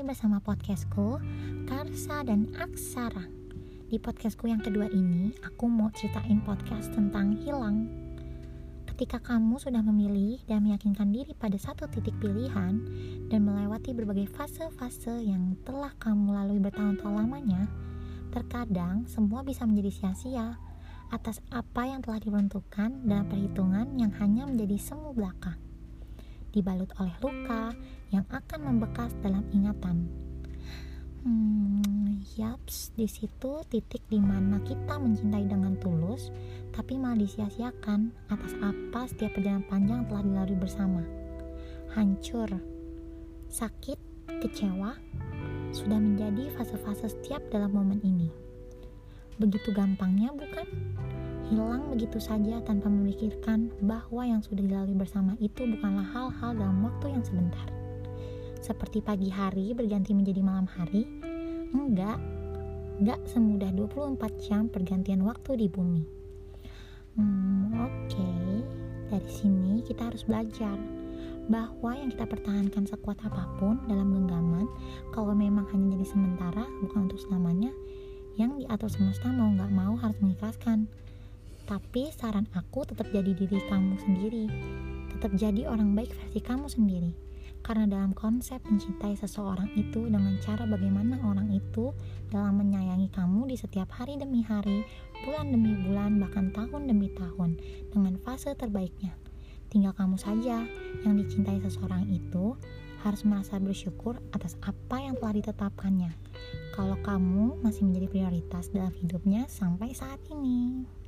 bersama podcastku Karsa dan Aksara. Di podcastku yang kedua ini aku mau ceritain podcast tentang hilang. Ketika kamu sudah memilih dan meyakinkan diri pada satu titik pilihan Dan melewati berbagai fase-fase yang telah kamu lalui bertahun-tahun lamanya Terkadang semua bisa menjadi sia-sia atas apa yang telah diperuntukkan dalam perhitungan yang hanya menjadi semu belaka dibalut oleh luka yang akan membekas dalam ingatan. Hmm, yaps, di situ titik di mana kita mencintai dengan tulus, tapi malah disia-siakan atas apa setiap perjalanan panjang telah dilalui bersama. Hancur, sakit, kecewa, sudah menjadi fase-fase setiap dalam momen ini. Begitu gampangnya, bukan? Hilang begitu saja tanpa memikirkan bahwa yang sudah dilalui bersama itu bukanlah hal-hal dalam waktu yang sebentar. Seperti pagi hari berganti menjadi malam hari, enggak, enggak semudah 24 jam pergantian waktu di bumi. Hmm, oke, okay. dari sini kita harus belajar bahwa yang kita pertahankan sekuat apa pun dalam genggaman, kalau memang hanya jadi sementara, bukan untuk selamanya, yang diatur semesta mau nggak mau harus mengikhlaskan tapi saran aku tetap jadi diri kamu sendiri. Tetap jadi orang baik versi kamu sendiri. Karena dalam konsep mencintai seseorang itu dengan cara bagaimana orang itu dalam menyayangi kamu di setiap hari demi hari, bulan demi bulan, bahkan tahun demi tahun, dengan fase terbaiknya. Tinggal kamu saja yang dicintai seseorang itu harus merasa bersyukur atas apa yang telah ditetapkannya. Kalau kamu masih menjadi prioritas dalam hidupnya sampai saat ini.